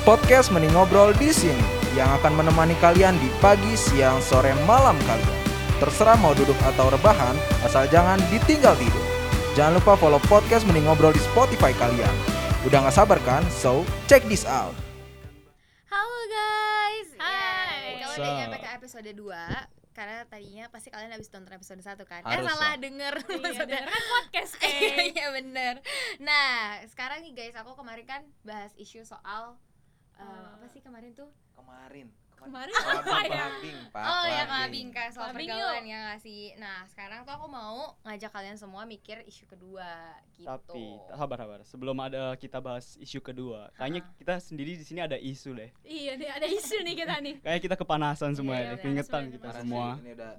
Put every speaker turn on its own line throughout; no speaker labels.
Podcast Mending Ngobrol di sini yang akan menemani kalian di pagi, siang, sore, malam kalian. Terserah mau duduk atau rebahan, asal jangan ditinggal tidur. Jangan lupa follow podcast Mending Ngobrol di Spotify kalian. Udah gak sabar kan? So, check this out.
Halo guys.
Hai.
Kalau udah nyampe ke episode 2 karena tadinya pasti kalian habis nonton episode 1 kan. eh
Harus
salah
lah.
denger
Iya,
maksudnya.
denger kan podcast,
Iya iya bener. Nah, sekarang nih guys, aku kemarin kan bahas isu soal uh,
Eh.
apa sih kemarin tuh?
Kemarin.
Kemarin apa ya?
oh ya kelabing kan soal
Kelabing
pergaulan ya nggak sih. Nah, sekarang tuh aku mau ngajak kalian semua mikir isu kedua gitu.
Tapi sabar sabar. Sebelum ada kita bahas isu kedua, kayaknya kita sendiri di sini ada isu deh.
Iya nih ada isu nih kita nih.
Kayak kita kepanasan semua
Iya,
ya,
iya,
keingetan
sebenarnya
kita semua.
Ini udah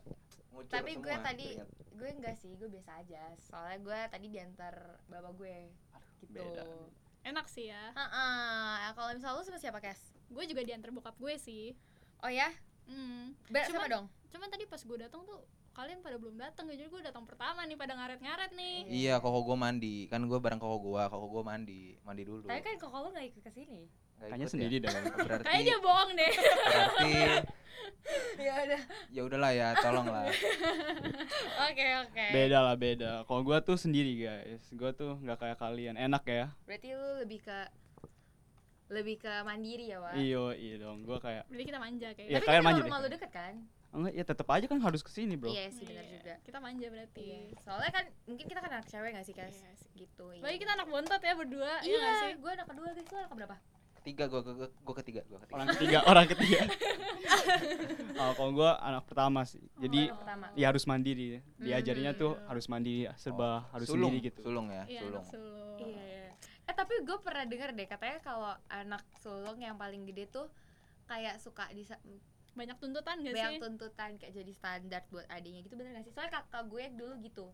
Tapi gue
semua,
tadi
keringat.
gue enggak sih, gue biasa aja. Soalnya gue tadi diantar bapak gue. Gitu.
beda.
Enak sih ya.
Heeh. Kalau misal lu sama siapa, Kes?
Gue juga diantar bokap gue sih.
Oh ya?
Hmm.
Ber sama
Cuman-
dong.
Cuman tadi pas gue datang tuh kalian pada belum datang jadi gue datang pertama nih pada ngaret-ngaret nih.
Iya, koko gue mandi. Kan gue bareng koko gue, koko gue mandi. Mandi dulu.
Tapi kan kok lu gak ikut ke sini.
Nggak
Kayaknya
ikut
sendiri
ya?
deh.
Berarti
Kayaknya dia bohong deh.
berarti
ya udah.
ya udahlah ya, tolong lah.
Oke, oke.
Beda lah beda. Kalau gua tuh sendiri guys, gua tuh nggak kayak kalian. Enak ya.
Berarti lu lebih ke lebih ke mandiri ya, Wak?
Iyo iya dong. Gua kayak
Jadi kita manja kayak.
Iya,
Tapi
kalian
kan
manja
rumah
deh.
lu deket kan?
enggak ya tetap aja kan harus ke sini bro.
Iya sih benar
Iya,
juga.
Kita manja berarti.
Iya. Soalnya kan mungkin kita kan anak cewek gak sih?
Iya sih.
Gitu. Iya.
Lagi kita anak bontot ya berdua, iya
Iya,
nggak sih?
gue anak kedua, guys. Lu anak berapa?
Ketiga gue gue gue ketiga, gue ketiga.
Orang ketiga, orang ketiga. oh, kalau gua anak pertama sih. Jadi
anak pertama.
ya harus mandiri. Diajarinya tuh
Hmm.
harus mandiri, serba harus
sulung,
sendiri gitu.
Sulung ya,
Iya,
sulung.
sulung.
Iya, iya. Eh tapi gue pernah dengar deh katanya kalau anak sulung yang paling gede tuh kayak suka di
Banyak tuntutan gak
banyak
sih?
tuntutan kayak jadi standar buat adiknya gitu bener gak sih? Soalnya kakak gue dulu gitu.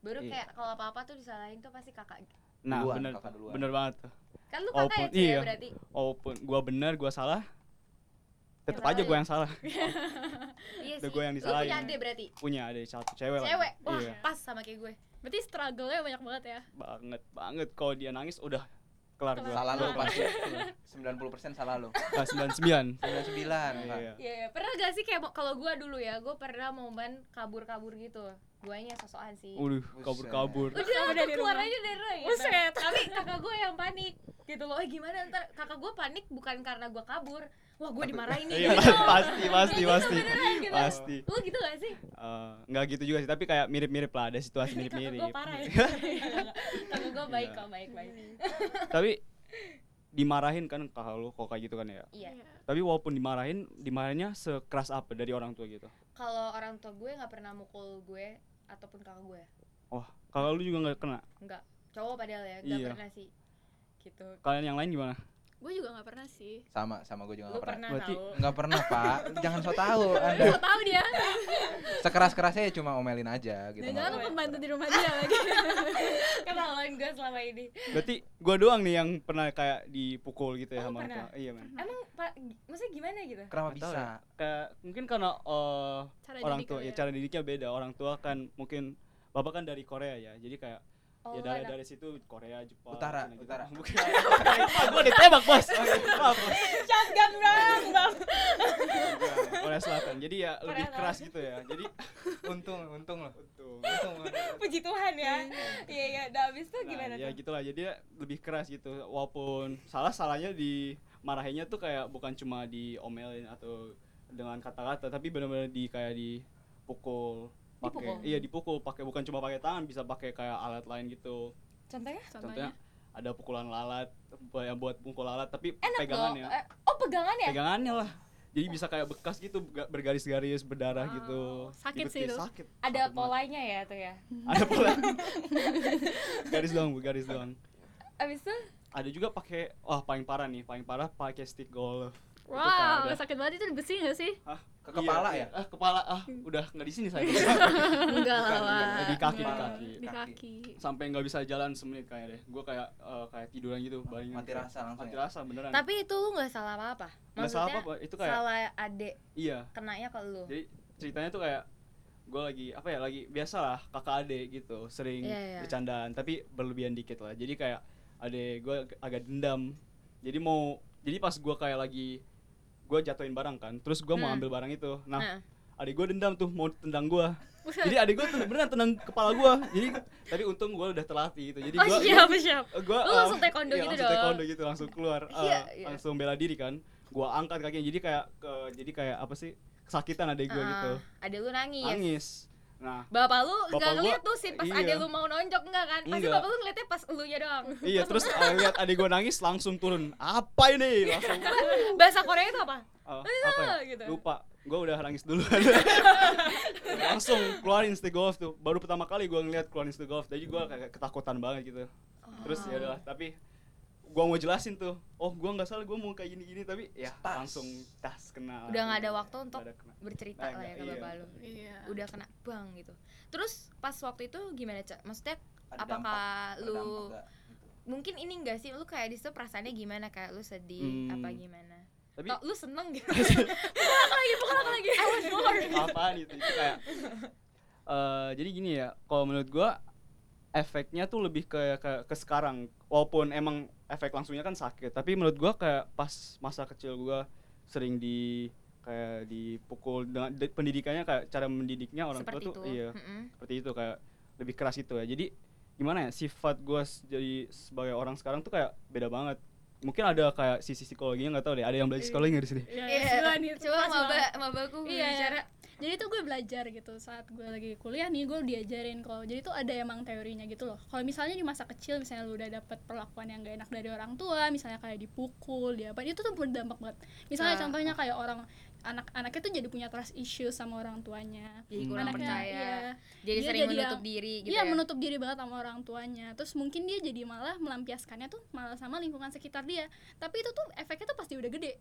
Baru
Iya.
kayak kalau apa-apa tuh disalahin tuh pasti kakak.
Nah,
Duluan,
bener,
kakak duluan.
bener banget tuh.
Kan lu kakak ya
pun-
Ci, ya
iya.
berarti.
Walaupun gua bener, gua salah, tetap aja gua
ya?
yang salah.
Iya sih.
gue yang
Lu
disalahin.
punya adik berarti?
Punya ada satu cewek.
Cewek. Wah,
Iya,
pas sama kayak gue.
Berarti struggle-nya banyak banget ya.
banget banget. Kalau dia nangis udah kelar gua.
Salah lu
Gua
pasti.
kelar.
90% salah lu.
Ah, 99.
99. Pak.
Iya.
Iya, iya. pernah gak sih kayak kalau gue dulu ya, gue pernah momen kabur-kabur gitu. Guanya sosokan sih.
Udah, kabur-kabur.
Udah,
Udah
keluar aja dari rumah gitu.
Buset.
Tapi kakak gue yang panik gitu loh. Eh gimana ntar kakak gue panik bukan karena gue kabur. Wah gue dimarahin nih.
Iya,
gitu.
pasti, pasti,
Kayak gitu
pasti.
beneran gitu.
Pasti.
Lu gitu gak sih?
Eh, nggak gitu juga sih, tapi kayak mirip-mirip lah, ada situasi
kakak gue
mirip-mirip.
parah ya. kakak gue baik
Iya.
kok, baik-baik.
tapi dimarahin kan kakak lu kok kayak gitu kan ya.
Iya.
Tapi walaupun dimarahin, dimarahinnya sekeras apa dari orang tua gitu.
Kalau orang tua gue nggak pernah mukul gue ataupun kakak gue.
Wah, kakak lu juga nggak kena.
Enggak. Cowok padahal ya, nggak
Iya.
pernah sih. Gitu.
Kalian yang lain gimana?
Gue juga gak pernah sih.
Sama, sama gue juga gak pernah.
pernah
Berarti-
tahu?
Nggak pernah, Pak. Jangan so tahu Anda.
Gak tau dia.
Sekeras-kerasnya ya cuma omelin aja gitu.
Jangan-jangan lu
nggak
pembantu di rumah dia lagi.
Ketahuan gue selama ini.
Berarti gua doang nih yang pernah kayak dipukul gitu ya
Oh,
sama
pernah?
tua. Iya, men.
Emang pak, maksudnya gimana gitu?
Kenapa bisa?
ya. Kayak mungkin karena eh,
Cara
orang tua ya
ya.
cara didiknya beda. Orang tua kan mungkin bapak kan dari Korea ya. Jadi kayak
Oh,
ya dari dari situ Korea, Jepang,
Utara,
Cina gitu.
utara.
Bukan. Ah, gua ditembak, Bos. Maaf, Bos.
shotgun bang, bang.
Korea Selatan. Jadi ya lebih
Korea
keras gitu ya. Jadi
Untung, untung loh.
Betul.
Untung.
Puji Tuhan ya. Iya iya. Udah habis tuh
Nah,
gimana
ya
tuh?
gitulah. Jadi ya lebih keras gitu. Walaupun salah salahnya di marahinnya tuh kayak bukan cuma diomelin atau dengan kata-kata, tapi benar-benar di kayak dipukul. Pakai iya dipukul, pakai bukan cuma pakai tangan, bisa pakai kayak alat lain gitu.
Contohnya?
Contohnya ada pukulan lalat, yang buat pukul lalat tapi
Enak
pegangannya.
dong. Eh, oh pegangan ya?
Pegangannya lah. Jadi bisa kayak bekas gitu, ga- bergaris-garis, berdarah
Wow,
gitu.
sakit
Gitu,
sih itu.
Sakit.
Ada
sakit banget.
polanya ya tuh ya.
Ada pola. garis doang, Bu, garis doang.
Abis tuh
Ada juga pakai wah paling parah nih, paling parah pakai stick golf. Itu kan
Wow,
udah-
sakit banget itu besi gak sih?
Hah?
Ke kepala
Iya,
ya?
Ah, kepala ah, udah nggak di sini saya.
enggak lah.
di kaki, di
Enggak.
kaki.
Di kaki.
Sampai nggak bisa jalan semenit kayak deh. Gue kayak eh, kayak tiduran gitu, balingan.
Mati rasa langsung
Mati
ya?
rasa beneran.
Tapi itu lu nggak salah apa-apa.
Nggak salah apa-apa, itu kayak
salah adek
iya.
kenanya ke lu.
Jadi ceritanya tuh kayak gue lagi apa ya lagi biasa lah kakak adik gitu sering
Iya, iya.
bercandaan tapi berlebihan dikit lah jadi kayak adik gue agak dendam jadi mau jadi pas gua kayak lagi gua jatuhin barang kan terus gua mau
Hmm.
ambil barang itu nah
Nah.
adik gua dendam tuh mau tendang gua jadi adik gua tuh beneran tendang kepala gua jadi tapi untung gua udah terlatih gitu jadi
Oh
gua
siap siap.
gua
Lu
eh,
langsung taekwondo
iya,
gitu
langsung
dong.
taekwondo gitu langsung keluar eh,
Iya, iya.
langsung bela diri kan gua angkat kakinya jadi kayak ke jadi kayak apa sih kesakitan adik gua gitu
Ah, Ada lu nangis.
nangis nah
Bapak lu nggak
gua-
ngeliat tuh sih pas
iya.
ada lu mau nonjok enggak kan? Pasti
Enggak.
bapak lu ngeliatnya pas elunya doang.
iya terus eh, lihat adik gua nangis langsung turun apa ini langsung
Bahasa Korea itu apa?
Oh, apa ya?
gitu.
Lupa. Gue udah nangis duluan. Langsung keluarin stick golf tuh. Baru pertama kali gue ngeliat keluarin stick golf. Jadi gue kayak ketakutan banget gitu. Terus ya udah, tapi gue mau jelasin tuh. Oh, gue nggak salah. Gue mau kayak gini-gini. Tapi ya
Tas.
langsung tas kena.
Udah nggak ada waktu untuk
ada kena.
bercerita
Eh,
lah ya ke
iya.
bapak lu.
Iya.
Udah kena bang gitu. Terus pas waktu itu gimana cak? Maksudnya
Ada
apakah
dampak-
lu
dampak nggak?
mungkin ini enggak sih lu kayak di situ perasaannya gimana kayak lu sedih
Hmm.
apa gimana?
Tapi
Atau lu seneng gitu? bukan lagi, bukan lagi. I want more.
apaan itu? Itu kayak eh jadi gini ya. Kalau menurut gue efeknya tuh lebih ke, ke ke sekarang. Walaupun emang efek langsungnya kan sakit, tapi menurut gua kayak pas masa kecil gua sering di kayak dipukul dengan de- pendidikannya kayak cara mendidiknya orang
Seperti
tua tuh
itu.
iya
Mm-mm.
seperti itu kayak lebih keras itu ya jadi gimana ya sifat gua s- jadi sebagai orang sekarang tuh kayak beda banget mungkin ada kayak sisi psikologinya nggak tahu deh ada yang belajar psikologi nggak di sini
Iya,
Iya,
nih,
coba
pas
maba
banget.
mabaku
Iya,
bicara.
Jadi tuh gue belajar gitu saat gue lagi kuliah nih gue diajarin kalau jadi tuh ada emang teorinya gitu loh. Kalau misalnya di masa kecil misalnya lu udah dapet perlakuan yang gak enak dari orang tua, misalnya kayak dipukul, dia apa itu tuh berdampak banget. Misalnya
Ah.
contohnya kayak orang anak-anaknya tuh jadi punya trust issue sama orang tuanya.
Jadi kurang
Anaknya,
percaya.
iya.
Jadi
Dia
sering
jadi
menutup
yang-
diri gitu
Iya
ya.
menutup diri banget sama orang tuanya Terus mungkin dia jadi malah melampiaskannya tuh malah sama lingkungan sekitar dia Tapi itu tuh efeknya tuh pasti udah gede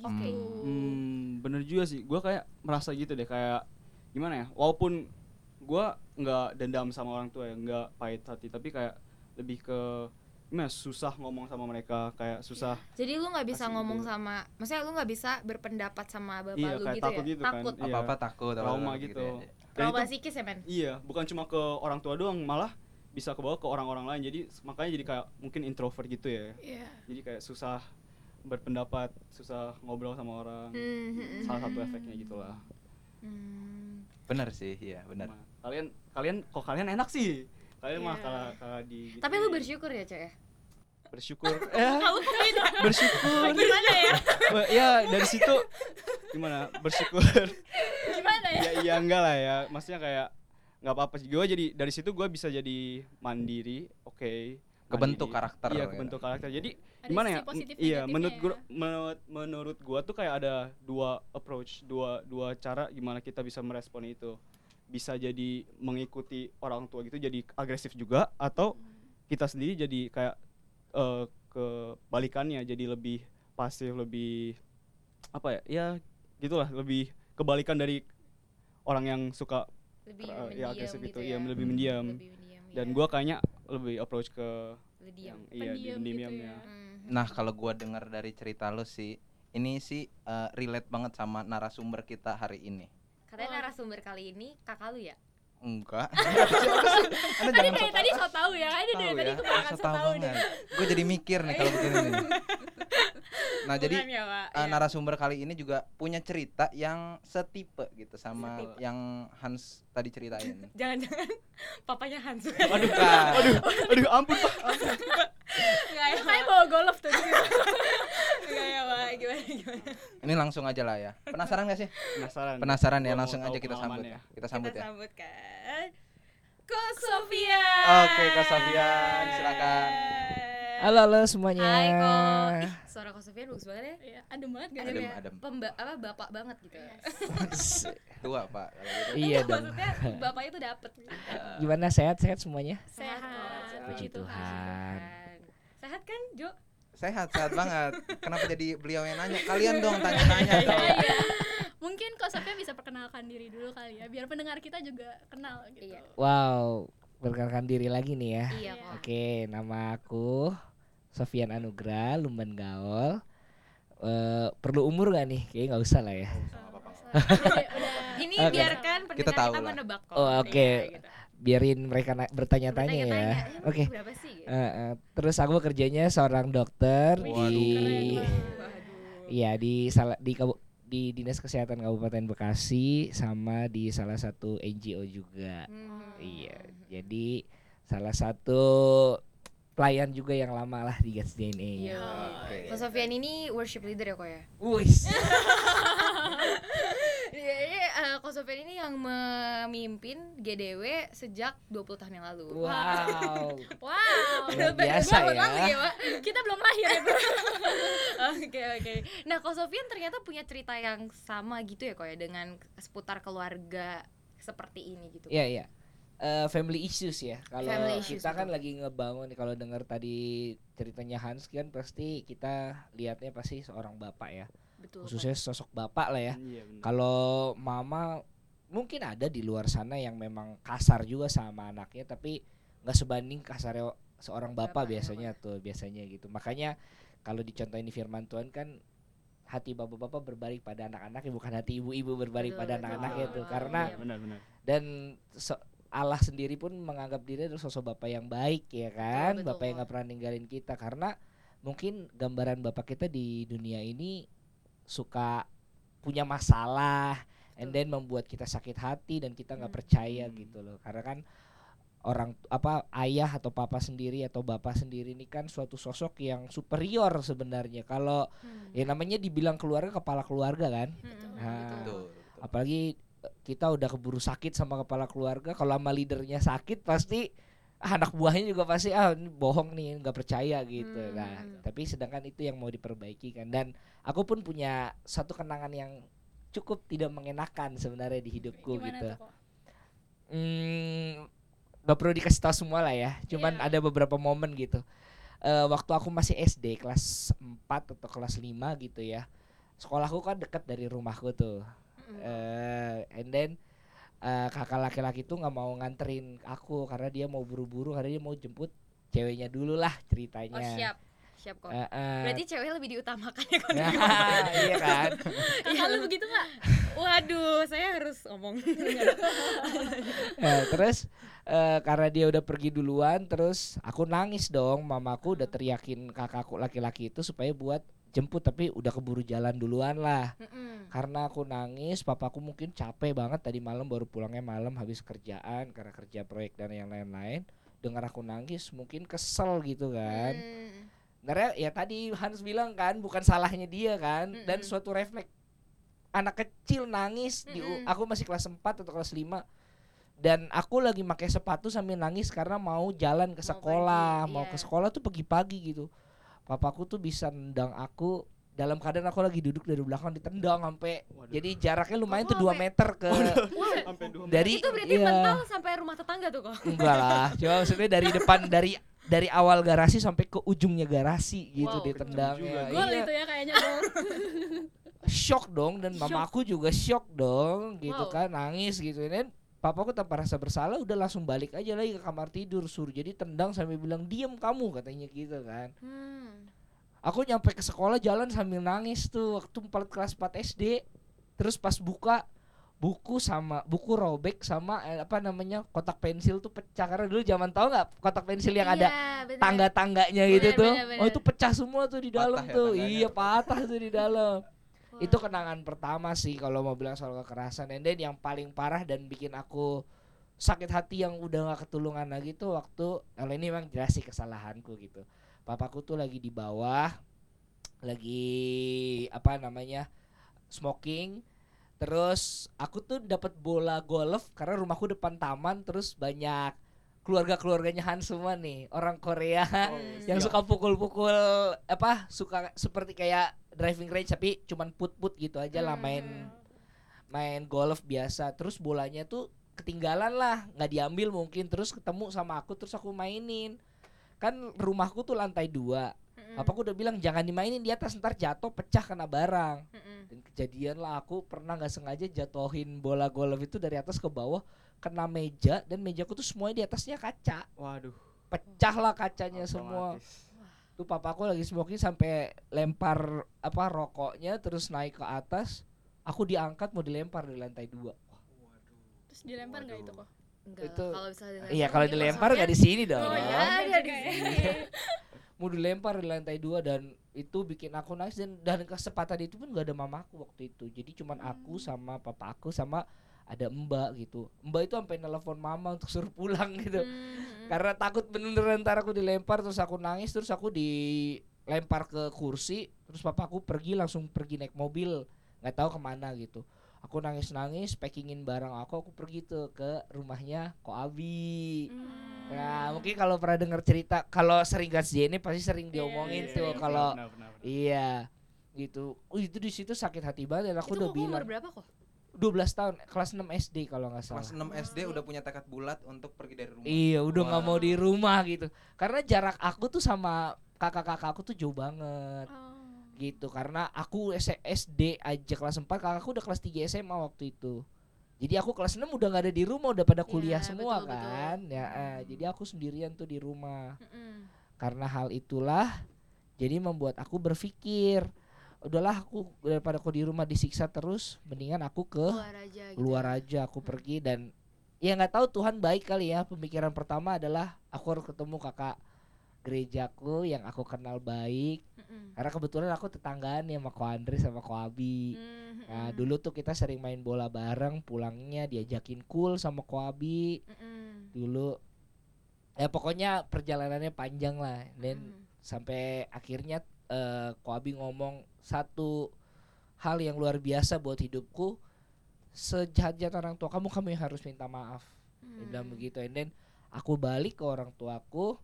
Oke.
Gitu
Hmm, bener juga sih. Gua kayak merasa gitu deh kayak gimana ya? Walaupun gua nggak dendam sama orang tua ya, nggak pahit hati, tapi kayak lebih ke gimana? Susah ngomong sama mereka, kayak susah.
Jadi lu nggak bisa
Asik
ngomong
gitu.
sama, maksudnya lu nggak bisa berpendapat sama bapak
Iya,
lu
kayak
gitu
takut
ya?
gitu kan.
takut.
Iya.
apa-apa takut
Trauma
apa-apa
gitu.
ya.
Dan
Trauma
itu-
psikis ya men?
Iya, bukan cuma ke orang tua doang, malah bisa ke bawah ke orang-orang lain. Jadi makanya jadi kayak mungkin introvert gitu ya.
Iya
Jadi kayak susah berpendapat, susah ngobrol sama orang.
Hmm, hmm, hmm.
Salah satu efeknya gitulah.
Hmm.
bener sih iya bener
Nah, kalian kalian kok kalian enak sih kalian mah
Iya.
kalah kalah di
Tapi lu bersyukur ya cek ya?
bersyukur eh bersyukur
gimana ya?
Ya dari situ gimana bersyukur
Gimana ya?
ya iya enggak lah ya maksudnya kayak nggak apa-apa sih gue jadi dari situ gue bisa jadi mandiri oke
Kebentuk
mandiri.
karakter
iya
gitu.
kebentuk karakter jadi gimana ya
positif
iya menurut
ya.
gua menurut menurut gua tuh kayak ada dua approach dua dua cara gimana kita bisa merespon itu bisa jadi mengikuti orang tua gitu jadi agresif juga atau kita sendiri jadi kayak eh, kebalikannya jadi lebih pasif lebih apa ya ya gitulah lebih kebalikan dari orang yang suka
Lebih mendiam
ya agresif
gitu
itu
ya?
iya lebih mendiam
Lebih mendiam,
dan
iya.
gua kayaknya lebih approach ke Yang iya di
Pendiam gitu
mendiamnya
ya.
Hmm.
Nah, kalau gua dengar dari cerita lu sih, ini sih eh, relate banget sama narasumber kita hari ini.
Katanya
Oh.
narasumber kali ini kakak lu ya?
Enggak. Anda
Tadi
sok
tadi so tau ya Kan dari
tahu
tadi
ya.
kebanyakan so tau deh
banget. Gue jadi mikir nih kalau begini nih. Nah, jadi
ya, Pak?
eh,
Iya.
narasumber kali ini juga punya cerita yang setipe gitu sama
Setipe.
yang Hans tadi ceritain.
Jangan-jangan papanya Hansu.
aduh
Bukan.
aduh aduh ampun pak
Enggak ya, Pak.
bawa golf tuh.
Enggak ya, Pak. Gimana gimana?
Ini langsung aja lah ya. Penasaran gak sih?
penasaran
Penasaran ya, langsung aja kita sambut.
pengalamannya.
Kita sambut
Kita
ya.
sambut kan. Ko Sofia.
Oke, Ko Sofian, silakan.
Halo halo semuanya.
Hai Ko. Ih, suara Ko Sofia bagus banget ya.
Iya, adem banget gak
Adem,
Adem,
ya.
adem.
Pemba apa bapak banget gitu.
Tua, Pak. kalau gitu.
iya dong.
Maksudnya bapaknya tuh dapet.
Gimana sehat sehat semuanya?
Sehat. kok.
Puji
Puji
Tuhan.
Sehat kan, Jo?
Sehat, sehat banget. Kenapa jadi beliau yang nanya? Kalian dong tanya-tanya dong.
Iya. Mungkin Kak Sofia bisa perkenalkan diri dulu kali ya Biar pendengar kita juga kenal gitu
Iya.
Wow, perkenalkan diri lagi nih ya.
Iya kok.
Oke, nama aku Sofian Anugrah, Lumban Gaul. Eh, perlu umur gak nih? Kayaknya nggak usah lah ya.
Udah- udah-
Ini
Oke.
biarkan
Kita tahu
kita
lah.
menebak kok.
Oh, oke.
Iya, gitu.
biarin mereka na- bertanya-tanya ya. Oke.
berapa sih gitu?
Eh, eh, terus aku kerjanya seorang dokter
Wih,
di.
Waduh.
Iya di salah di kabu- di Dinas Kesehatan Kabupaten Bekasi sama di salah satu NGO juga.
Hmm.
Iya, jadi salah satu pelayan juga yang lama lah di Gats DNA.
Iya.
Oke.
Ko Sofian ini worship leader ya kok ya?
Wis.
Iya, iya, eh, Ko Sofian ini yang memimpin GDW sejak 20 tahun yang lalu.
Wow.
wow
Luar
Udah
biasa ya.
Pak.
kita belum lahir ya bro
Oke oke. Nah, Ko Sofian ternyata punya cerita yang sama gitu ya kok ya dengan seputar keluarga seperti ini gitu.
Iya iya. Eh, family issues ya. Kalau kita kan
betul.
lagi ngebangun kalau dengar tadi ceritanya Hans kan pasti kita lihatnya pasti seorang bapak ya.
Betul.
Khususnya sosok bapak lah ya.
Iya.
Kalau mama mungkin ada di luar sana yang memang kasar juga sama anaknya tapi nggak sebanding kasarnya seorang bapak
Bapaknya,
biasanya tuh biasanya gitu. Makanya kalau dicontohin di firman Tuhan kan hati bapak-bapak berbalik pada anak-anaknya bukan hati ibu-ibu berbalik
Betul,
pada anak-anaknya tuh
Ah,
karena
iya.
benar benar.
dan so- Allah sendiri pun menganggap diri adalah sosok bapak yang baik ya kan
betul,
bapak yang nggak pernah ninggalin kita karena mungkin gambaran bapak kita di dunia ini suka punya masalah and then membuat kita sakit hati dan kita nggak
Hmm.
percaya
Hmm.
gitu loh karena kan orang apa ayah atau papa sendiri atau bapak sendiri ini kan suatu sosok yang superior sebenarnya kalau
Hmm.
ya namanya dibilang keluarga kepala keluarga kan
Hmm,
Nah,
betul.
apalagi eh, kita udah keburu sakit sama kepala keluarga kalau sama leadernya sakit pasti ah, anak buahnya juga pasti ah ini bohong nih nggak percaya gitu.
Hmm.
nah tapi sedangkan itu yang mau diperbaiki kan. Dan aku pun punya satu kenangan yang cukup tidak mengenakan sebenarnya di hidupku
gimana
gitu.
tuh kok?
Hmm, gak perlu dikasih tahu semua lah ya cuman
Iya.
ada beberapa momen gitu. Eh, waktu aku masih SD kelas 4 atau kelas 5 gitu ya sekolahku kan dekat dari rumahku tuh Eh and then eh, kakak laki-laki tuh nggak mau nganterin aku karena dia mau buru-buru karena dia mau jemput ceweknya dulu lah ceritanya.
Oh, siap. Siap kok.
Eh, eh.
Berarti cewek lebih diutamakan ya kok.
Nah, iya kan.
kakak lu begitu nggak
Waduh, saya harus ngomong.
Eh, terus eh, karena dia udah pergi duluan, terus aku nangis dong. Mamaku udah teriakin kakakku laki-laki itu supaya buat jemput tapi udah keburu jalan duluan lah.
Mm-mm.
Karena aku nangis, papaku mungkin capek banget tadi malam baru pulangnya malam habis kerjaan karena kerja proyek dan yang lain-lain. Dengar aku nangis mungkin kesel gitu kan. Karena ya tadi Hans bilang kan bukan salahnya dia kan dan
Mm-mm.
suatu refleks anak kecil nangis di
Mm-mm.
aku masih kelas 4 atau kelas 5 dan aku lagi pakai sepatu sambil nangis karena mau jalan ke
Mau
sekolah,
pergi,
mau
iya.
ke sekolah tuh pagi-pagi gitu. Papaku tuh bisa nendang aku dalam keadaan aku lagi duduk dari belakang ditendang sampai
Waduh.
jadi jaraknya lumayan
Oh,
tuh 2
sampai-
meter ke
Sampai dua
dari
Itu berarti
iya.
mental sampai rumah tetangga tuh kok.
Enggak lah, cuma maksudnya dari depan dari dari awal garasi sampai ke ujungnya garasi gitu
Wow,
ditendangnya.
juga.
gol
Iya,
itu ya kayaknya gol
shock dong dan
Shock.
mamaku juga shock dong gitu
Wow.
kan nangis gitu dan papaku tanpa rasa bersalah udah langsung balik aja lagi ke kamar tidur suruh jadi tendang sambil bilang diem kamu katanya gitu kan
Hmm.
aku nyampe ke sekolah jalan sambil nangis tuh waktu 4 kelas 4 SD terus pas buka buku sama buku robek sama eh, apa namanya kotak pensil tuh pecah karena dulu zaman tahu nggak kotak pensil yang ada
Iya, bener.
tangga-tangganya gitu
Bener,
tuh
bener, bener.
oh itu pecah semua tuh di dalam
Patah ya
tuh
tangganya.
iya patah tuh di dalam Itu kenangan pertama sih kalau mau bilang soal kekerasan. And then yang paling parah dan bikin aku sakit hati yang udah gak ketulungan lagi tuh waktu kalau ini memang jelas sih kesalahanku gitu. Papaku tuh lagi di bawah lagi apa namanya smoking. Terus aku tuh dapat bola golf karena rumahku depan taman terus banyak keluarga-keluarganya Han semua nih orang Korea
Oh,
yang
siap.
suka pukul-pukul apa suka seperti kayak driving range tapi cuman put-put gitu aja lah
Hmm.
main main golf biasa terus bolanya tuh ketinggalan lah nggak diambil mungkin terus ketemu sama aku terus aku mainin kan rumahku tuh lantai dua. Papaku udah bilang jangan dimainin di atas ntar jatuh pecah kena barang
Mm-mm.
dan kejadian lah aku pernah nggak sengaja jatuhin bola golf itu dari atas ke bawah kena meja dan mejaku tuh semuanya di atasnya kaca
Waduh.
pecah lah kacanya semua
otomatis.
tuh papaku lagi smoking sampai lempar apa rokoknya terus naik ke atas aku diangkat mau dilempar dari lantai dua
terus dilempar nggak itu kok
Enggak
Itu-
kalau misalnya
Iya kalau dilempar nggak di sini dong.
Oh iya, ada di
ya.
sini.
Mau dilempar di lantai dua dan itu bikin aku nangis dan dan kesempatan itu pun gak ada mamaku waktu itu. Jadi cuman aku sama papa aku sama ada mbak gitu. Mbak itu sampai nelpon mama untuk suruh pulang gitu.
Hmm,
Karena takut beneran ntar aku dilempar terus aku nangis terus aku dilempar ke kursi terus papaku pergi langsung pergi naik mobil nggak tahu ke mana gitu aku nangis nangis packingin barang aku aku pergi tuh ke rumahnya ko Abi
hmm.
nah mungkin kalau pernah dengar cerita kalau sering gas ini pasti sering diomongin
iya,
tuh
iya.
kalau iya gitu oh, itu di situ sakit hati banget dan aku
Itu
udah
kok umur
bilang
berapa kok?
12 tahun kelas 6 SD kalau nggak salah
Kelas 6 SD udah punya tekad bulat untuk pergi dari rumah.
Iya, udah nggak mau
Wah.
di rumah gitu. Karena jarak aku tuh sama kakak-kakak aku tuh jauh banget
Oh.
Gitu. Karena aku SD aja kelas 4, kakakku udah kelas 3 SMA waktu itu. Jadi aku kelas 6 udah nggak ada di rumah, udah pada kuliah
Iya,
semua
betul, betul.
kan. Ya, eh,
Hmm.
jadi aku sendirian tuh di rumah.
Mm-mm.
Karena hal itulah jadi membuat aku berpikir, udahlah aku daripada aku di rumah disiksa terus, mendingan aku ke
Keluar aja gitu.
keluar aja aku pergi dan ya nggak tahu Tuhan baik kali ya pemikiran pertama adalah aku harus ketemu kakak gerejaku yang aku kenal baik
Mm-mm.
karena kebetulan aku tetanggaan ya sama Ko Andri sama Ko Abi
Mm,
nah dulu tuh kita sering main bola bareng pulangnya diajakin cool sama Ko Abi
mm-mm.
dulu ya pokoknya perjalanannya panjang lah dan
Mm.
sampai akhirnya eh Ko Abi ngomong satu hal yang luar biasa buat hidupku sejahat-jahat orang tua kamu kamu yang harus minta maaf dia bilang
Mm.
begitu and then aku balik ke orang tuaku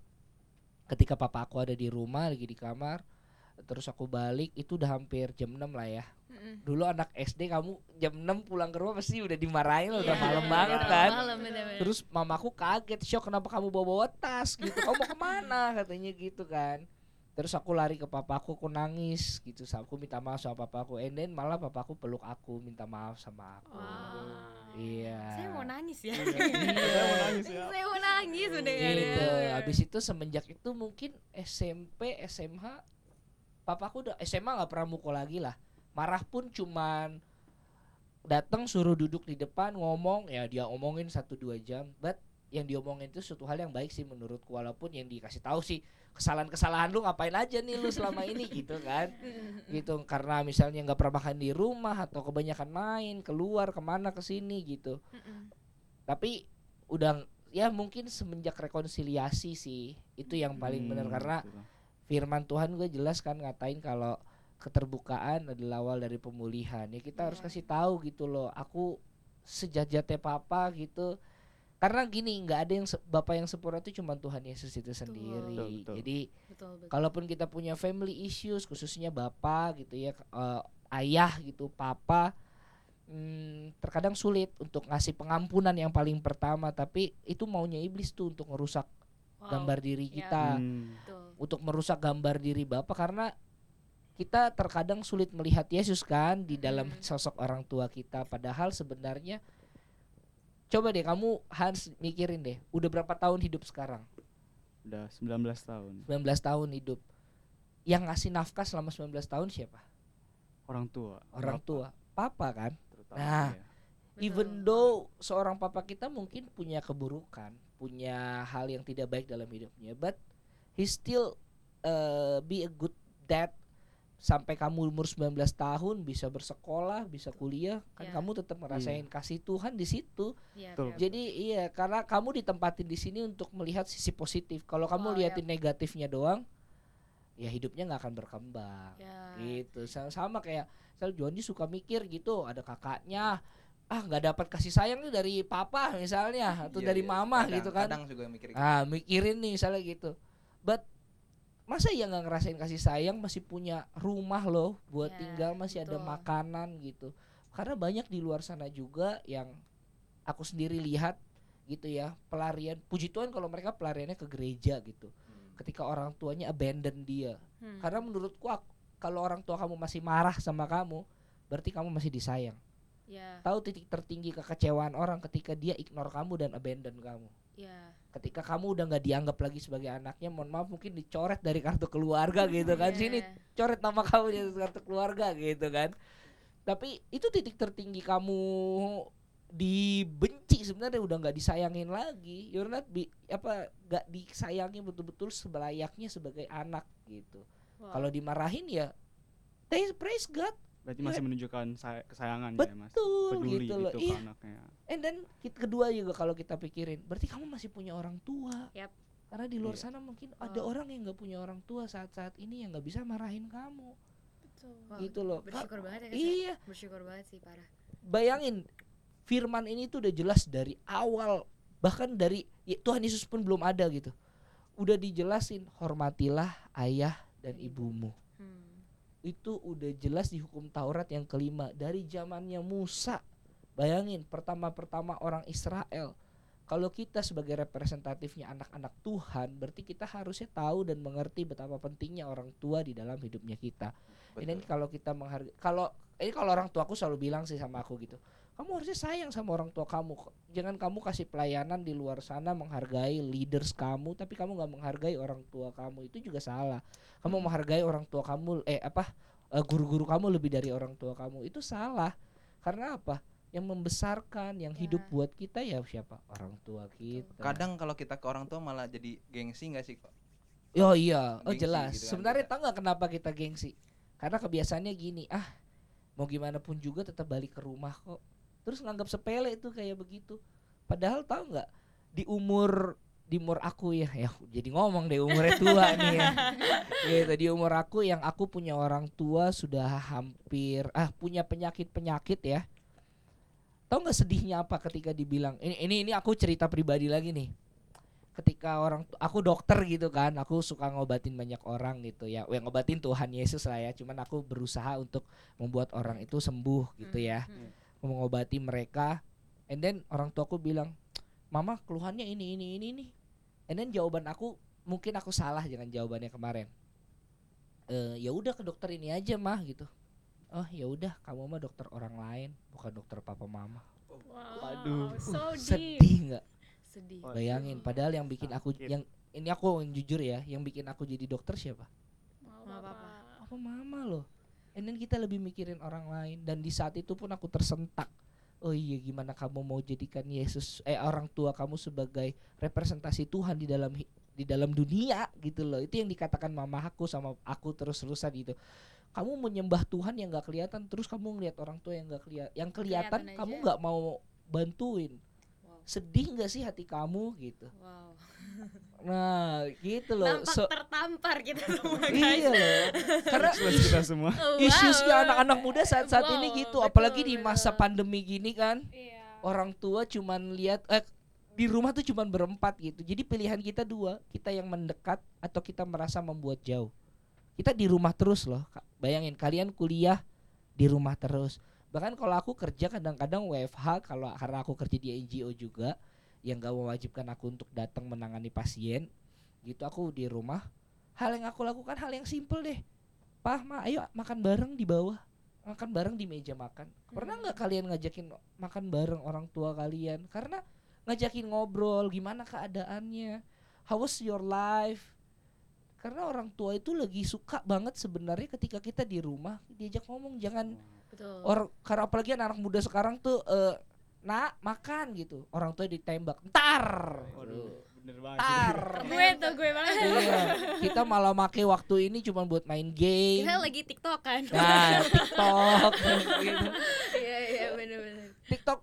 ketika papa aku ada di rumah lagi di kamar terus aku balik itu udah hampir jam 6 lah ya
Mm-mm.
dulu anak SD kamu jam 6 pulang ke rumah pasti udah dimarahin udah
Iya,
malam banget kan
Malam bener-bener.
Terus mamaku kaget, shock kenapa kamu bawa-bawa tas gitu. Kamu mau ke mana katanya gitu kan. Terus aku lari ke papaku, aku nangis gitu. Aku minta maaf sama papaku. And then malah papaku peluk aku, minta maaf sama aku.
Wow.
Iya.
Saya mau nangis ya.
Saya mau nangis ya.
Saya mau nangis mendengarnya.
Gitu. Habis itu semenjak itu mungkin SMP, SMH papaku udah SMA nggak pernah mukul lagi lah. Marah pun cuman datang suruh duduk di depan ngomong ya dia omongin satu dua jam but yang diomongin itu suatu hal yang baik sih menurutku walaupun yang dikasih tahu sih kesalahan-kesalahan lu ngapain aja nih lu selama ini gitu kan gitu karena misalnya nggak pernah makan di rumah atau kebanyakan main keluar ke mana ke sini gitu
Mm-mm.
tapi udah ya mungkin semenjak rekonsiliasi sih itu yang paling benar
Hmm,
karena
betul.
firman Tuhan gue jelas kan ngatain kalau keterbukaan adalah awal dari pemulihan ya kita harus
Iya.
kasih tahu gitu loh aku sejat-jatnya papa gitu karena gini nggak ada yang se- bapak yang sempurna itu cuma Tuhan Yesus itu sendiri
Betul, betul.
jadi
Betul betul.
kalaupun kita punya family issues khususnya bapak gitu ya eh, ayah gitu papa hmm, terkadang sulit untuk ngasih pengampunan yang paling pertama tapi itu maunya iblis tuh untuk merusak
Wow.
gambar diri
Ya.
kita
Hmm.
Betul.
untuk merusak gambar diri bapak karena kita terkadang sulit melihat Yesus kan di dalam
Mm.
sosok orang tua kita padahal sebenarnya coba deh kamu Hans mikirin deh udah berapa tahun hidup sekarang
Udah 19 tahun.
19 tahun hidup yang ngasih nafkah selama 19 tahun siapa
Orang tua.
orang
bapak
tua papa kan
terutama,
Nah.
ya.
even though seorang papa kita mungkin punya keburukan punya hal yang tidak baik dalam hidupnya but he still uh, be a good dad sampai kamu umur 19 tahun bisa bersekolah bisa kuliah kan
Ya.
kamu tetap ngerasain kasih Tuhan di situ
Iya,
Betul.
betul.
jadi iya karena kamu ditempatin di sini untuk melihat sisi positif kalau kamu
Oh,
liatin negatifnya doang ya hidupnya nggak akan berkembang
Ya.
gitu sama, sama kayak sel Johnny suka mikir gitu ada kakaknya ah nggak dapat kasih sayang nih dari papa misalnya atau
Iya,
dari
iya.
mama
Kadang-
gitu kan
Kadang juga mikir gitu.
ah mikirin nih misalnya gitu but masa ya nggak ngerasain kasih sayang masih punya rumah loh buat
Ya,
tinggal masih ada
betul.
makanan gitu karena banyak di luar sana juga yang aku sendiri lihat gitu ya pelarian puji Tuhan kalau mereka pelariannya ke gereja gitu
Hmm.
ketika orang tuanya abandon dia
Hmm.
karena menurutku ak- kalau orang tua kamu masih marah sama kamu, berarti kamu masih disayang.
Ya.
Tahu titik tertinggi kekecewaan orang ketika dia ignore kamu dan abandon kamu.
Ya.
Ketika kamu udah nggak dianggap lagi sebagai anaknya, mohon maaf mungkin dicoret dari kartu keluarga gitu kan.
Iya.
Sini coret nama kamu dari kartu keluarga gitu kan. Tapi itu titik tertinggi kamu dibenci sebenarnya udah nggak disayangin lagi you're not be, apa nggak disayangi betul-betul sebelayaknya sebagai anak gitu
Wow.
kalau dimarahin ya they praise God
Berarti masih menunjukkan say- kesayangan ya mas.
betul
Peduli
gitu
gitu,
loh
ke
iya
anaknya.
and then kit- kedua juga kalau kita pikirin berarti kamu masih punya orang tua
Yap.
karena di luar
Iya.
sana mungkin ada
Oh.
orang yang nggak punya orang tua saat-saat ini yang nggak bisa marahin kamu
Betul.
Wow,
gitu loh
bersyukur banget ya
iya
bersyukur banget sih parah
bayangin firman ini tuh udah jelas dari awal bahkan dari ya, Tuhan Yesus pun belum ada gitu udah dijelasin hormatilah ayah dan ibumu. Itu udah jelas di hukum Taurat yang kelima. Dari zamannya Musa bayangin pertama-pertama orang Israel. Kalau kita sebagai representatifnya anak-anak Tuhan berarti kita harusnya tahu dan mengerti betapa pentingnya orang tua di dalam hidupnya kita. Ini kalau kita menghargai kalau ini kalau orang tuaku selalu bilang sih sama aku gitu kamu harusnya sayang sama orang tua kamu jangan kamu kasih pelayanan di luar sana menghargai leaders kamu tapi kamu nggak menghargai orang tua kamu itu juga salah kamu menghargai orang tua kamu eh apa eh, guru-guru kamu lebih dari orang tua kamu itu salah karena apa yang membesarkan yang hidup
Ya.
buat kita ya siapa orang tua kita
Kadang kalau kita ke orang tua malah jadi gengsi nggak sih kok?
Oh iya, oh
Gengsi
jelas.
gitu kan,
Sebenarnya
beda.
tahu nggak kenapa kita gengsi? Karena kebiasaannya gini, ah mau gimana pun juga tetap balik ke rumah kok. Terus nganggap sepele itu kayak begitu. Padahal tahu nggak di umur di umur aku ya, ya jadi ngomong deh umurnya tua nih ya. Gitu, di umur aku yang aku punya orang tua sudah hampir ah punya penyakit-penyakit ya. Tahu nggak sedihnya apa ketika dibilang ini ini ini aku cerita pribadi lagi nih ketika orang aku dokter gitu kan aku suka ngobatin banyak orang gitu ya yang ngobatin Tuhan Yesus lah ya cuman aku berusaha untuk membuat orang itu sembuh gitu
Hmm,
ya
hmm.
Mengobati mereka and then orang tuaku bilang mama keluhannya ini ini ini ini and then jawaban aku mungkin aku salah dengan jawabannya kemarin eh ya udah ke dokter ini aja mah gitu oh ya udah kamu mah dokter orang lain bukan dokter papa mama
Wow,
Waduh.
so deep.
sedih nggak
sedih
Bayangin, padahal yang bikin aku
Sakit.
yang ini aku yang jujur ya, yang bikin aku jadi dokter siapa?
Bapak.
apa-apa.
Apa mama loh. And then kita lebih mikirin orang lain dan di saat itu pun aku tersentak. Oh iya, gimana kamu mau jadikan Yesus eh orang tua kamu sebagai representasi Tuhan di dalam di dalam dunia gitu loh. Itu yang dikatakan mama aku sama aku terus-terusan gitu. Kamu menyembah Tuhan yang gak kelihatan terus kamu ngelihat orang tua yang gak kelihatan, yang kelihatan
Kelihatan
kamu nggak mau bantuin.
Wow.
Sedih nggak sih hati kamu gitu.
wow
Nah, gitu loh.
nampak
So-
tertampar kita semua guys
iya loh. Karena
kita semua.
Oh, wow.
anak-anak muda saat-saat ini
Wow,
gitu,
betul,
apalagi di masa
betul.
pandemi gini kan.
Iya.
Orang tua cuman lihat eh di rumah tuh cuman berempat gitu. Jadi pilihan kita dua, kita yang mendekat atau kita merasa membuat jauh. Kita di rumah terus loh. Bayangin kalian kuliah di rumah terus. Bahkan kalau aku kerja kadang-kadang WFH kalau karena aku kerja di NGO juga yang gak mewajibkan aku untuk datang menangani pasien gitu aku di rumah hal yang aku lakukan hal yang simple deh. Pah, ma, ayo makan bareng di bawah makan bareng di meja makan. Pernah nggak kalian ngajakin makan bareng orang tua kalian? Karena ngajakin ngobrol gimana keadaannya how was your life? Karena orang tua itu lagi suka banget sebenarnya ketika kita di rumah diajak ngomong jangan
betul.
orang karena apalagi anak muda sekarang tuh eh nak makan gitu. Orang tua ditembak ntar!
Waduh, bener banget.
ntar.
gue tuh gue banget.
Iya. Kita malah make waktu ini cuma buat main game.
Kita lagi tiktok kan.
Nah TikTok. Gitu.
iya iya bener-bener
TikTok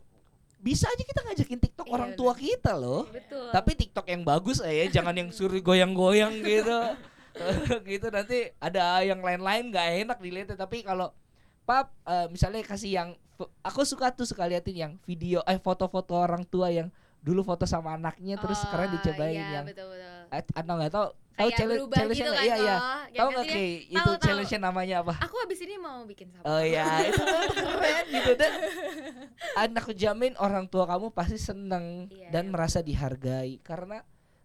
bisa aja kita ngajakin TikTok
Iya,
orang
bener.
tua kita loh.
Betul.
Tapi TikTok yang bagus ya jangan yang suruh goyang-goyang gitu. Gitu nanti ada yang lain-lain nggak enak dilihatnya. Tapi kalau pap eh, misalnya kasih yang aku suka tuh suka liatin yang video eh foto-foto orang tua yang dulu foto sama anaknya terus sekarang
Oh,
dicobain
iya,
yang
betul betul.
atau nggak tahu. Tahu challenge challenge
gitu kan
iya iya.
toh.
tahu
Yang
nggak kayak itu
tahu,
challenge namanya apa?
Aku abis ini mau bikin sama
Oh ya, itu tuh keren gitu dan anak jamin orang tua kamu pasti seneng
Iya,
dan
iya,
merasa dihargai. Karena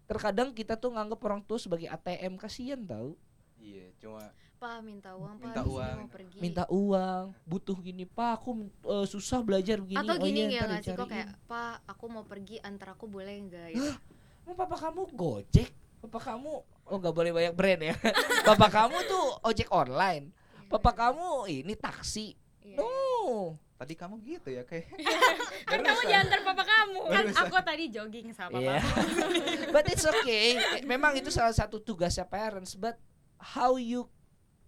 terkadang kita tuh nganggap orang tua sebagai ATM kasihan tahu
Iya, cuma
pak minta uang pak
Minta uang.
mau pergi.
Minta uang. Butuh gini pak aku eh, susah belajar begini.
Atau
oh
gini
iya,
ya nggak sih kok
dicariin."
kayak pak aku mau pergi antar aku boleh nggak? Gitu
Emang papa kamu gojek? Papa kamu oh nggak boleh banyak brand ya. Papa kamu tuh ojek online. Papa kamu ini taksi.
Iya.
no.
Tadi kamu gitu ya kayak.
Kan kamu diantar papa kamu. Kan aku tadi jogging sama
Iya.
papa
but it's okay. Memang itu salah satu tugasnya parents, but how you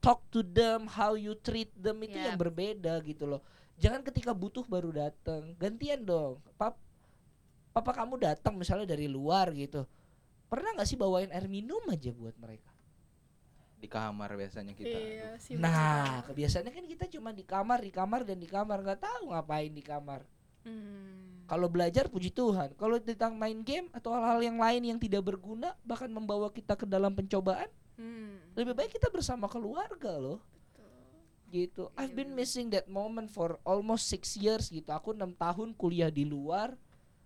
talk to them, how you treat them itu
Yep.
yang berbeda gitu loh. Jangan ketika butuh baru datang. Gantian dong. Pap papa kamu datang misalnya dari luar gitu. Pernah nggak sih bawain air minum aja buat mereka?
di kamar biasanya kita
iya sih
Nah, kebiasaannya kan kita cuma di kamar, di kamar dan di kamar nggak tahu ngapain di kamar.
Hmm.
Kalau belajar puji Tuhan, kalau tentang main game atau hal-hal yang lain yang tidak berguna bahkan membawa kita ke dalam pencobaan,
Hmm.
lebih baik kita bersama keluarga loh. Gitu. I've been missing that moment for almost six years gitu. Aku enam tahun kuliah di luar.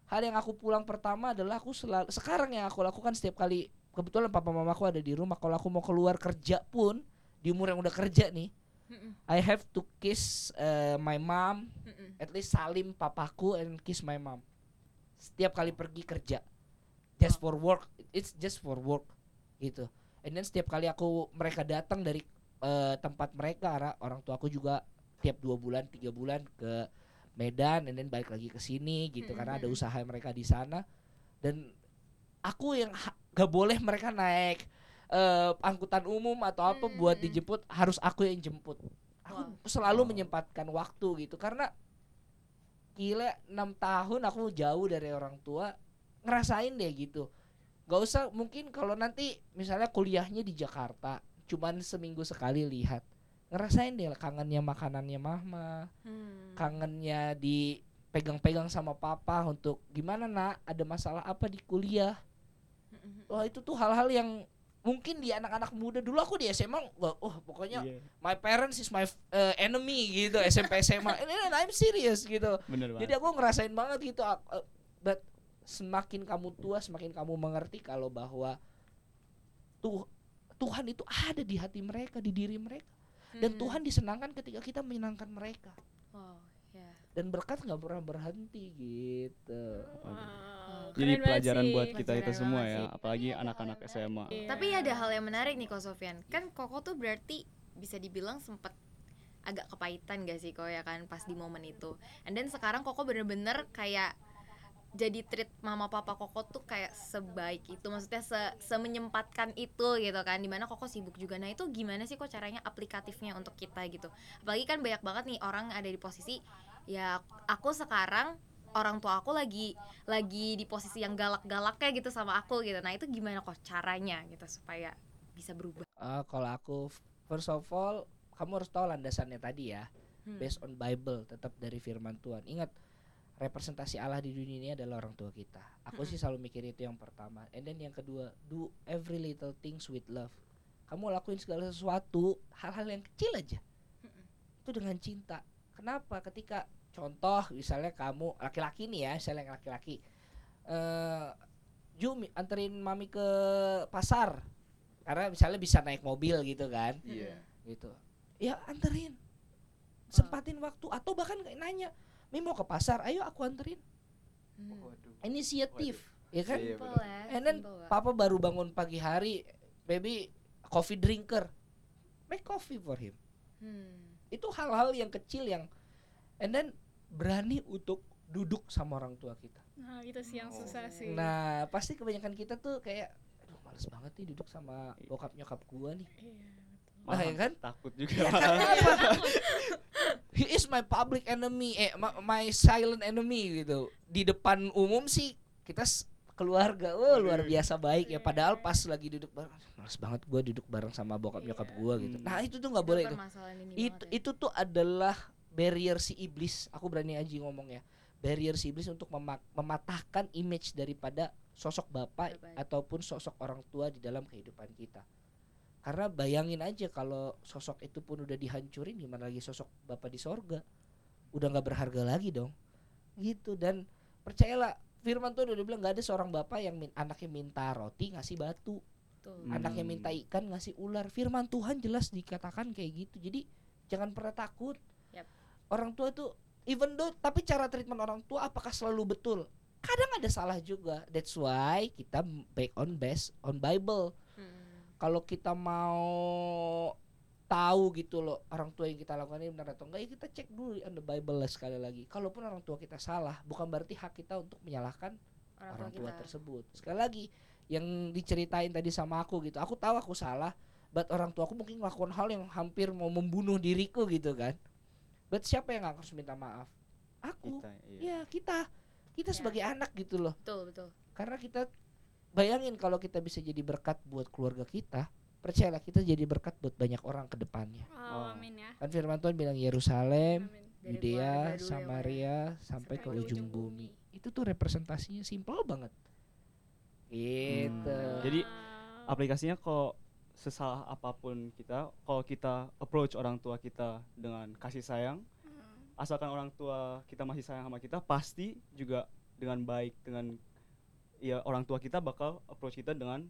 Hal yang aku pulang pertama adalah aku selalu sekarang yang aku lakukan setiap kali kebetulan papa mamaku ada di rumah. Kalau aku mau keluar kerja pun di umur yang udah kerja nih,
Mm-mm.
I have to kiss uh, my mom
Mm-mm.
at least salim papaku and kiss my mom setiap kali pergi kerja just for work it's just for work gitu and then setiap kali aku mereka datang dari eh, tempat mereka ara- orang tua aku juga tiap dua bulan tiga bulan ke Medan and then balik lagi ke sini gitu karena ada
Mhm.
usaha mereka di sana dan aku yang ha- gak boleh mereka naik eh, angkutan umum atau apa buat
Mhm.
dijemput harus aku yang jemput aku
Wow.
selalu
Wow.
menyempatkan waktu gitu karena gila enam tahun aku jauh dari orang tua ngerasain deh gitu gak usah mungkin kalau nanti misalnya kuliahnya di Jakarta cuman seminggu sekali lihat ngerasain deh kangennya makanannya mama
Hmm.
kangennya dipegang-pegang sama papa untuk gimana nak? Ada masalah apa di kuliah? Wah itu tuh hal-hal yang mungkin di anak-anak muda. Dulu aku di SMA wah oh, pokoknya
Iya,
my parents is my uh, enemy gitu SMP SMA ini ini I'm serious gitu.
Bener banget.
jadi aku ngerasain banget gitu uh, but semakin kamu tua semakin kamu mengerti kalau bahwa tuh Tuhan itu ada di hati mereka di diri mereka dan
Hmm.
Tuhan disenangkan ketika kita menyenangkan mereka
Wow, ya.
dan berkat nggak pernah berhenti gitu
Wow,
Jadi pelajaran
sih.
buat kita itu semua ya,
sih.
apalagi anak-anak SMA.
Iya.
Tapi ada hal yang menarik nih Ko Sofian. Kan Koko tuh berarti bisa dibilang sempet agak kepahitan gak sih kok ya kan pas di momen itu. And then sekarang Koko bener-bener kayak jadi treat mama papa Koko tuh kayak sebaik itu. Maksudnya se semenyempatkan itu gitu kan. Di mana Koko sibuk juga. Nah itu gimana sih kok caranya aplikatifnya untuk kita gitu? Apalagi kan banyak banget nih orang ada di posisi ya aku sekarang orang tua aku lagi lagi di posisi yang galak-galaknya gitu sama aku gitu. Nah itu gimana kok caranya gitu supaya bisa berubah?
Ah, kalau aku first of all kamu harus tahu landasannya tadi ya.
Hmm.
based on Bible tetap dari firman Tuhan. Ingat representasi Allah di dunia ini adalah orang tua kita. Aku sih selalu mikir itu yang pertama. And then yang kedua do every little things with love. Kamu lakuin segala sesuatu hal-hal yang kecil aja.
Mm-mm.
itu dengan cinta. Kenapa? Ketika contoh misalnya kamu laki-laki nih ya misalnya yang laki-laki eh Ju anterin mami ke pasar. Karena misalnya bisa naik mobil gitu kan.
Iya.
gitu. Ya anterin. Sempatin waktu atau bahkan nanya Mi mau ke pasar? Ayo aku anterin.
Hmm.
Waduh.
inisiatif ya kan?
Iya,
ya,
and then
simple,
papa baru bangun pagi hari baby coffee drinker. Make coffee for him.
Hmm.
itu hal-hal yang kecil yang and then berani untuk duduk sama orang tua kita.
Nah, itu sih yang
Oh.
susah sih.
nah pasti kebanyakan kita tuh kayak aduh males banget nih duduk sama bokap nyokap gua nih.
Iya,
Nah, ya kan?
takut juga
Ya, kenapa? He is my public enemy, eh my silent enemy gitu. Di depan umum sih kita keluarga, oh luar biasa baik ya. Padahal pas lagi duduk bareng, males banget gua duduk bareng sama bokap nyokap gua gitu.
Hmm.
Nah itu tuh nggak boleh
Itu
Itu
ya.
itu tuh adalah barrier si iblis. Aku berani aja ngomong ya. Barrier si iblis untuk mema- mematahkan image daripada sosok bapak
Bapak.
ataupun sosok orang tua di dalam kehidupan kita. Karena bayangin aja kalau sosok itu pun udah dihancurin gimana lagi sosok bapak di sorga. Udah nggak berharga lagi dong. Gitu dan percayalah firman Tuhan udah bilang nggak ada seorang bapak yang min- anaknya minta roti ngasih batu
Betul.
Hmm.
anaknya minta ikan ngasih ular firman Tuhan jelas dikatakan kayak gitu jadi jangan pernah takut
Yap.
orang tua itu even though tapi cara treatment orang tua apakah selalu betul kadang ada salah juga that's why kita back on base on Bible. Kalau kita mau tahu gitu loh orang tua yang kita lakukan ini benar atau enggak ya kita cek dulu on the Bible lah sekali lagi. Kalaupun orang tua kita salah bukan berarti hak kita untuk menyalahkan
orang,
orang
tua kita.
tersebut. Sekali lagi yang diceritain tadi sama aku gitu aku tahu aku salah but orang tua aku mungkin melakukan hal yang hampir mau membunuh diriku gitu kan. But siapa yang harus minta maaf? Aku.
Kita iya.
ya kita. Kita
Ya.
sebagai anak gitu loh.
Betul betul.
Karena kita bayangin kalau kita bisa jadi berkat buat keluarga kita percayalah kita jadi berkat buat banyak orang ke depannya
Oh,
Oh.
amin ya.
kan firman Tuhan bilang Yerusalem Yudea
ya, ya.
Samaria sampai ke ujung bumi itu tuh representasinya simple banget gitu
Hmm. Jadi, aplikasinya kok sesalah apa pun kita kalau kita approach orang tua kita dengan kasih sayang
Hmm.
asalkan orang tua kita masih sayang sama kita pasti juga dengan baik dengan ya orang tua kita bakal approach kita dengan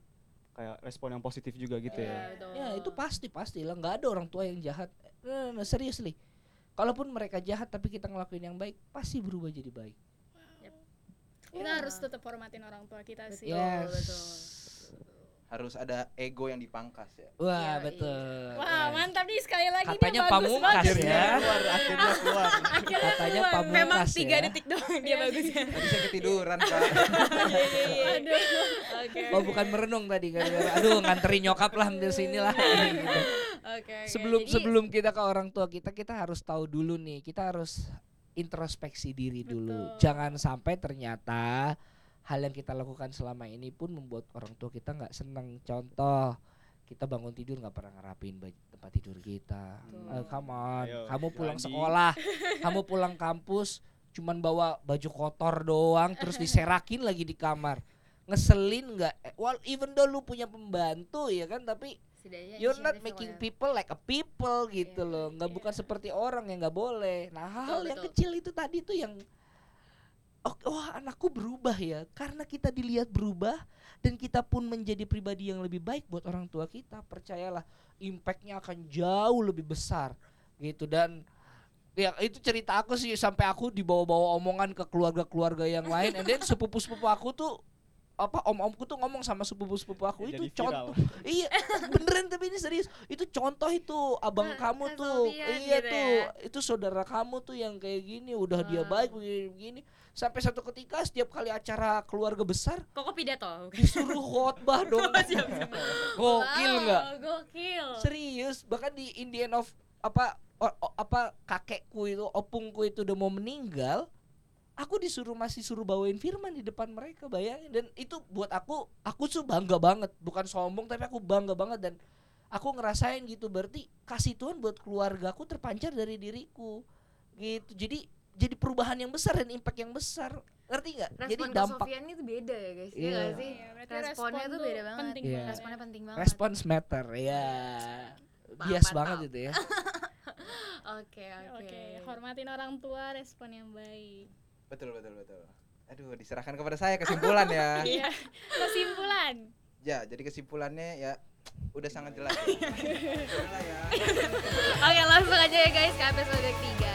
kayak respon yang positif juga gitu
Iya,
ya
betul.
ya itu pasti pasti lah nggak ada orang tua yang jahat nah, nah, seriously kalaupun mereka jahat tapi kita ngelakuin yang baik pasti berubah jadi baik
Kita
Ya.
harus tetap hormatin orang tua kita sih.
Betul,
yes
betul.
Harus ada ego yang dipangkas ya.
wah
Iya,
betul
Wah, mantap nih sekali lagi
Katanya
dia bagus
pamungkas
banget.
ya.
keluar, akhirnya keluar.
Akhirnya
katanya
keluar.
pamungkas
memang tiga
ya.
detik doang dia
Iya
bagusnya
Tadi saya ketiduran, Pak.
Aduh.
oke
Oh bukan merenung tadi gara-gara aduh nganterin nyokap lah hampir sini lah gitu.
oke oke.
sebelum
Jadi,
sebelum kita ke orang tua kita kita harus tahu dulu nih kita harus introspeksi diri dulu
Betul.
jangan sampai ternyata hal yang kita lakukan selama ini pun membuat orang tua kita nggak seneng contoh kita bangun tidur nggak pernah ngerapin tempat tidur kita
Betul.
Eh, come on
Ayo,
kamu pulang
Yandi.
sekolah kamu pulang kampus cuman bawa baju kotor doang terus diserakin lagi di kamar ngeselin nggak Eh, well even though lu punya pembantu ya kan tapi
setidaknya
you're not making
kalau-
people like a people gitu
Iya,
loh nggak
iya.
bukan seperti orang yang nggak boleh nah hal
Betul,
yang
betul.
kecil itu tadi tuh yang oh, wah anakku berubah ya. Karena kita dilihat berubah dan kita pun menjadi pribadi yang lebih baik buat orang tua kita percayalah impactnya akan jauh lebih besar gitu. Dan ya itu cerita aku sih sampai aku dibawa-bawa omongan ke keluarga-keluarga yang lain. And then sepupu-sepupu aku tuh apa om-omku tuh ngomong sama sepupu-sepupu aku
Ya,
itu contoh iya beneran tapi ini serius. Itu contoh itu abang
Kak-
kamu tuh. iya
gitu
tuh
ya.
itu saudara kamu tuh yang kayak gini udah dia
Wow.
baik begini, begini sampai satu ketika setiap kali acara keluarga besar
kok kok pidato
disuruh khotbah dong. Gokil
Wow,
nggak?
gokil.
Serius bahkan di Indian of apa o- o- apa kakekku itu opungku itu udah mau meninggal aku disuruh masih suruh bawain firman di depan mereka bayangin. Dan itu buat aku aku tuh bangga banget. Bukan sombong tapi aku bangga banget. Dan aku ngerasain gitu berarti kasih Tuhan buat keluargaku terpancar dari diriku. Gitu. Jadi jadi perubahan yang besar dan impact yang besar ngerti nggak jadi dampak
Sofian itu beda ya guys
Iya.
Iya nggak sih
Iya, berarti
Responnya
respon
tuh beda banget.
penting
Iya.
banget.
responnya penting banget
response matter ya
Mantap,
bias banget itu ya
oke oke
Oke, hormatin orang tua, respon yang baik.
Betul, betul, betul. Aduh, diserahkan kepada saya kesimpulan ya.
Iya. Kesimpulan.
Ya, jadi kesimpulannya ya udah sangat jelas. ya. Ya.
Oke langsung aja ya guys ke episode ketiga